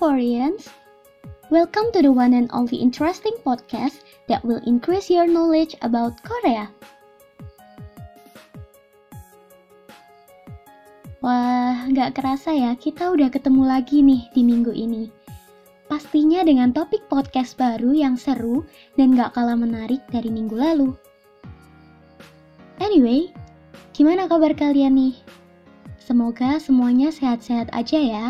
Euphorians. Welcome to the one and only interesting podcast that will increase your knowledge about Korea. Wah, nggak kerasa ya, kita udah ketemu lagi nih di minggu ini. Pastinya dengan topik podcast baru yang seru dan nggak kalah menarik dari minggu lalu. Anyway, gimana kabar kalian nih? Semoga semuanya sehat-sehat aja ya.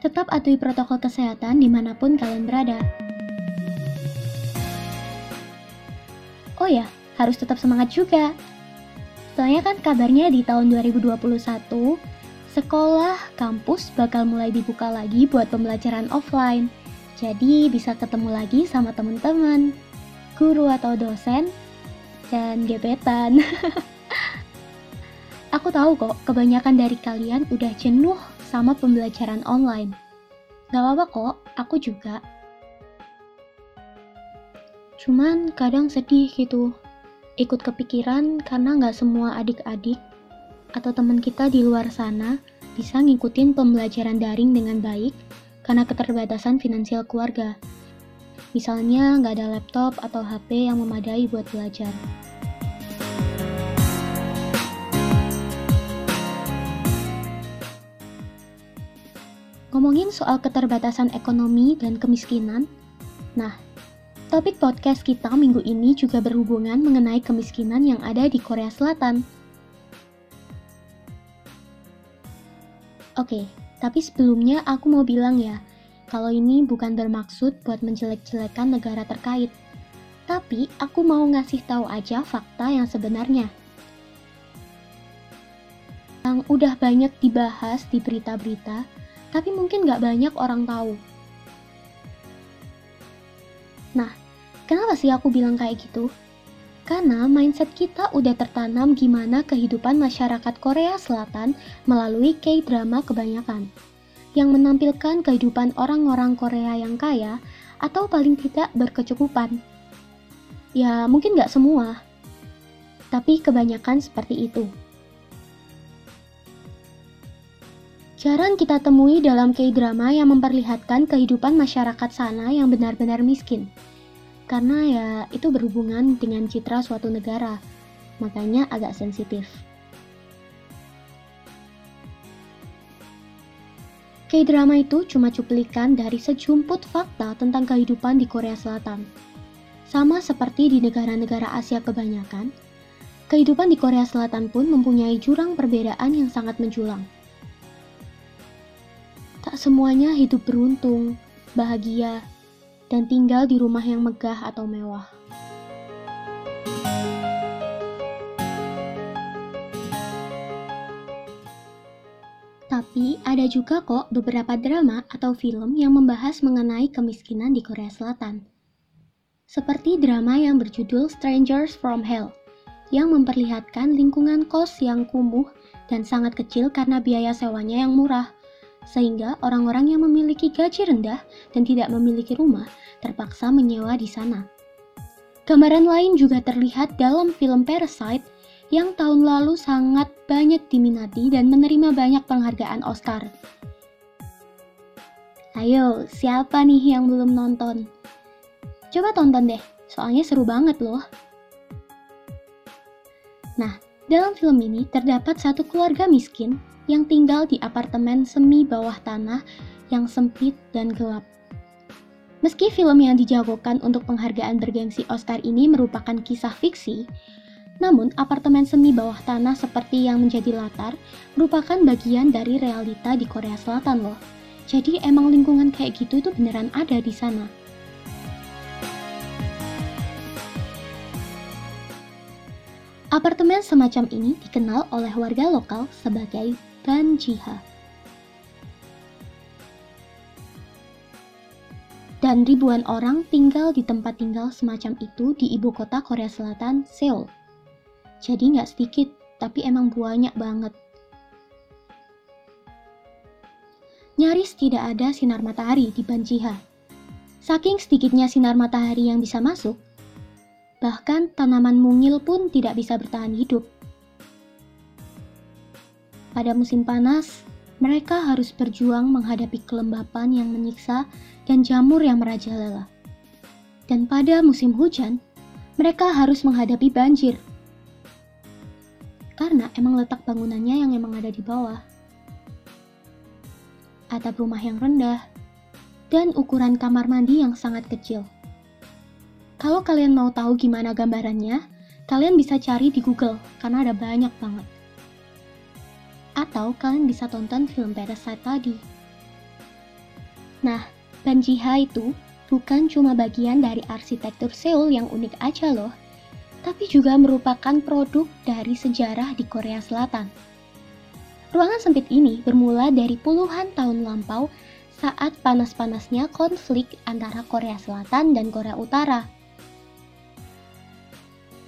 Tetap atuhi protokol kesehatan di mana pun kalian berada. Oh ya, harus tetap semangat juga. Soalnya kan kabarnya di tahun 2021, sekolah, kampus bakal mulai dibuka lagi buat pembelajaran offline. Jadi bisa ketemu lagi sama teman-teman, guru atau dosen, dan gebetan. Aku tahu kok, kebanyakan dari kalian udah jenuh sama pembelajaran online. Gak apa-apa kok, aku juga. Cuman kadang sedih gitu, ikut kepikiran karena gak semua adik-adik atau teman kita di luar sana bisa ngikutin pembelajaran daring dengan baik karena keterbatasan finansial keluarga. Misalnya nggak ada laptop atau HP yang memadai buat belajar. Ngomongin soal keterbatasan ekonomi dan kemiskinan, nah, topik podcast kita minggu ini juga berhubungan mengenai kemiskinan yang ada di Korea Selatan. Oke, tapi sebelumnya aku mau bilang ya, kalau ini bukan bermaksud buat menjelek-jelekan negara terkait. Tapi aku mau ngasih tahu aja fakta yang sebenarnya. Yang udah banyak dibahas di berita-berita, tapi mungkin nggak banyak orang tahu. Nah, kenapa sih aku bilang kayak gitu? Karena mindset kita udah tertanam gimana kehidupan masyarakat Korea Selatan melalui K-drama kebanyakan, yang menampilkan kehidupan orang-orang Korea yang kaya atau paling tidak berkecukupan. Ya, mungkin nggak semua, tapi kebanyakan seperti itu. Jarang kita temui dalam K-drama yang memperlihatkan kehidupan masyarakat sana yang benar-benar miskin. Karena ya itu berhubungan dengan citra suatu negara, makanya agak sensitif. K-drama itu cuma cuplikan dari sejumput fakta tentang kehidupan di Korea Selatan. Sama seperti di negara-negara Asia kebanyakan, kehidupan di Korea Selatan pun mempunyai jurang perbedaan yang sangat menjulang. Tak semuanya hidup beruntung, bahagia, dan tinggal di rumah yang megah atau mewah. Tapi ada juga kok beberapa drama atau film yang membahas mengenai kemiskinan di Korea Selatan. Seperti drama yang berjudul Strangers from Hell, yang memperlihatkan lingkungan kos yang kumuh dan sangat kecil karena biaya sewanya yang murah sehingga orang-orang yang memiliki gaji rendah dan tidak memiliki rumah terpaksa menyewa di sana. Gambaran lain juga terlihat dalam film Parasite yang tahun lalu sangat banyak diminati dan menerima banyak penghargaan Oscar. Ayo, siapa nih yang belum nonton? Coba tonton deh, soalnya seru banget loh. Nah, dalam film ini terdapat satu keluarga miskin yang tinggal di apartemen semi bawah tanah yang sempit dan gelap. Meski film yang dijagokan untuk penghargaan bergengsi Oscar ini merupakan kisah fiksi, namun apartemen semi bawah tanah seperti yang menjadi latar merupakan bagian dari realita di Korea Selatan loh. Jadi emang lingkungan kayak gitu itu beneran ada di sana. Apartemen semacam ini dikenal oleh warga lokal sebagai Banjiha. Dan ribuan orang tinggal di tempat tinggal semacam itu di ibu kota Korea Selatan, Seoul. Jadi nggak sedikit, tapi emang banyak banget. Nyaris tidak ada sinar matahari di Banjiha. Saking sedikitnya sinar matahari yang bisa masuk, bahkan tanaman mungil pun tidak bisa bertahan hidup pada musim panas, mereka harus berjuang menghadapi kelembapan yang menyiksa dan jamur yang merajalela. Dan pada musim hujan, mereka harus menghadapi banjir. Karena emang letak bangunannya yang emang ada di bawah. Atap rumah yang rendah, dan ukuran kamar mandi yang sangat kecil. Kalau kalian mau tahu gimana gambarannya, kalian bisa cari di Google, karena ada banyak banget. Atau kalian bisa tonton film Parasite tadi. Nah, Banjiha itu bukan cuma bagian dari arsitektur Seoul yang unik aja loh, tapi juga merupakan produk dari sejarah di Korea Selatan. Ruangan sempit ini bermula dari puluhan tahun lampau saat panas-panasnya konflik antara Korea Selatan dan Korea Utara.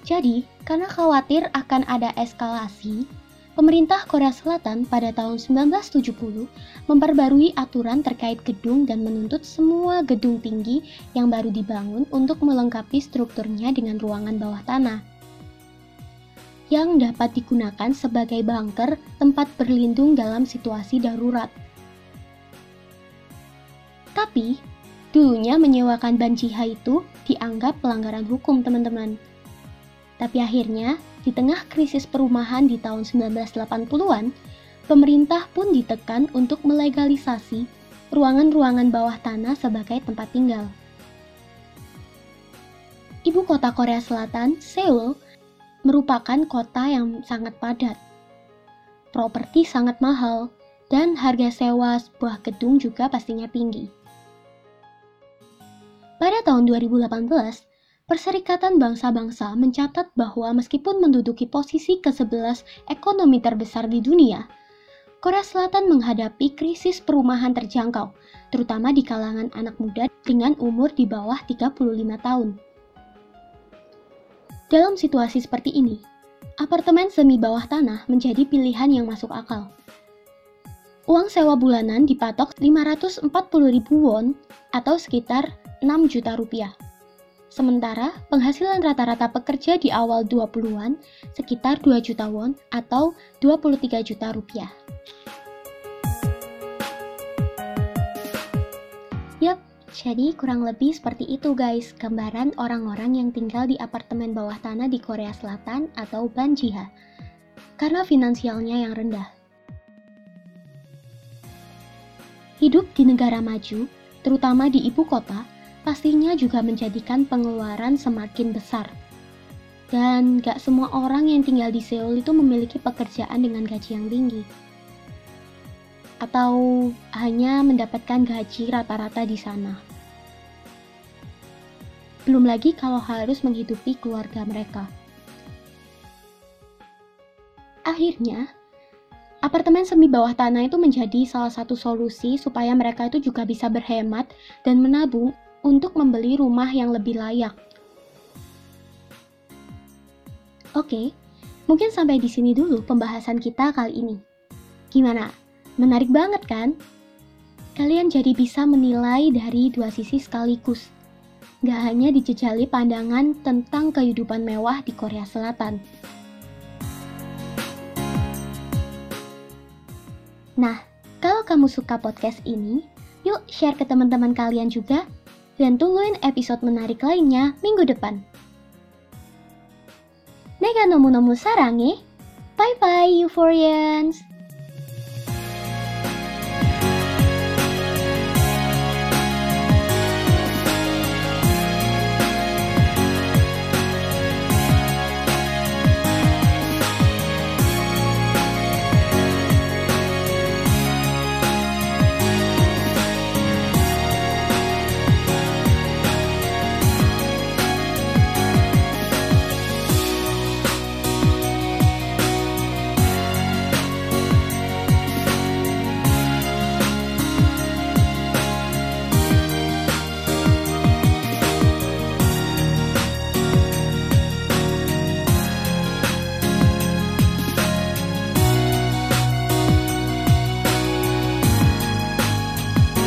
Jadi, karena khawatir akan ada eskalasi, pemerintah Korea Selatan pada tahun 1970 memperbarui aturan terkait gedung dan menuntut semua gedung tinggi yang baru dibangun untuk melengkapi strukturnya dengan ruangan bawah tanah yang dapat digunakan sebagai bunker tempat berlindung dalam situasi darurat. Tapi, dulunya menyewakan banjiha itu dianggap pelanggaran hukum teman-teman. Tapi akhirnya di tengah krisis perumahan di tahun 1980-an, pemerintah pun ditekan untuk melegalisasi ruangan-ruangan bawah tanah sebagai tempat tinggal. Ibu kota Korea Selatan, Seoul, merupakan kota yang sangat padat. Properti sangat mahal, dan harga sewa sebuah gedung juga pastinya tinggi. Pada tahun 2018, Perserikatan Bangsa-Bangsa mencatat bahwa meskipun menduduki posisi ke-11 ekonomi terbesar di dunia, Korea Selatan menghadapi krisis perumahan terjangkau, terutama di kalangan anak muda dengan umur di bawah 35 tahun. Dalam situasi seperti ini, apartemen semi bawah tanah menjadi pilihan yang masuk akal. Uang sewa bulanan dipatok 540 ribu won atau sekitar 6 juta rupiah. Sementara penghasilan rata-rata pekerja di awal 20-an sekitar 2 juta won atau 23 juta rupiah. Yap, jadi kurang lebih seperti itu guys gambaran orang-orang yang tinggal di apartemen bawah tanah di Korea Selatan atau Banjiha. Karena finansialnya yang rendah. Hidup di negara maju, terutama di ibu kota, pastinya juga menjadikan pengeluaran semakin besar. Dan gak semua orang yang tinggal di Seoul itu memiliki pekerjaan dengan gaji yang tinggi. Atau hanya mendapatkan gaji rata-rata di sana. Belum lagi kalau harus menghidupi keluarga mereka. Akhirnya, apartemen semi bawah tanah itu menjadi salah satu solusi supaya mereka itu juga bisa berhemat dan menabung untuk membeli rumah yang lebih layak. Oke, mungkin sampai di sini dulu pembahasan kita kali ini. Gimana? Menarik banget kan? Kalian jadi bisa menilai dari dua sisi sekaligus. Gak hanya dijejali pandangan tentang kehidupan mewah di Korea Selatan. Nah, kalau kamu suka podcast ini, yuk share ke teman-teman kalian juga dan tungguin episode menarik lainnya minggu depan. Nega nomu nomu sarangi. Bye bye Euphorians.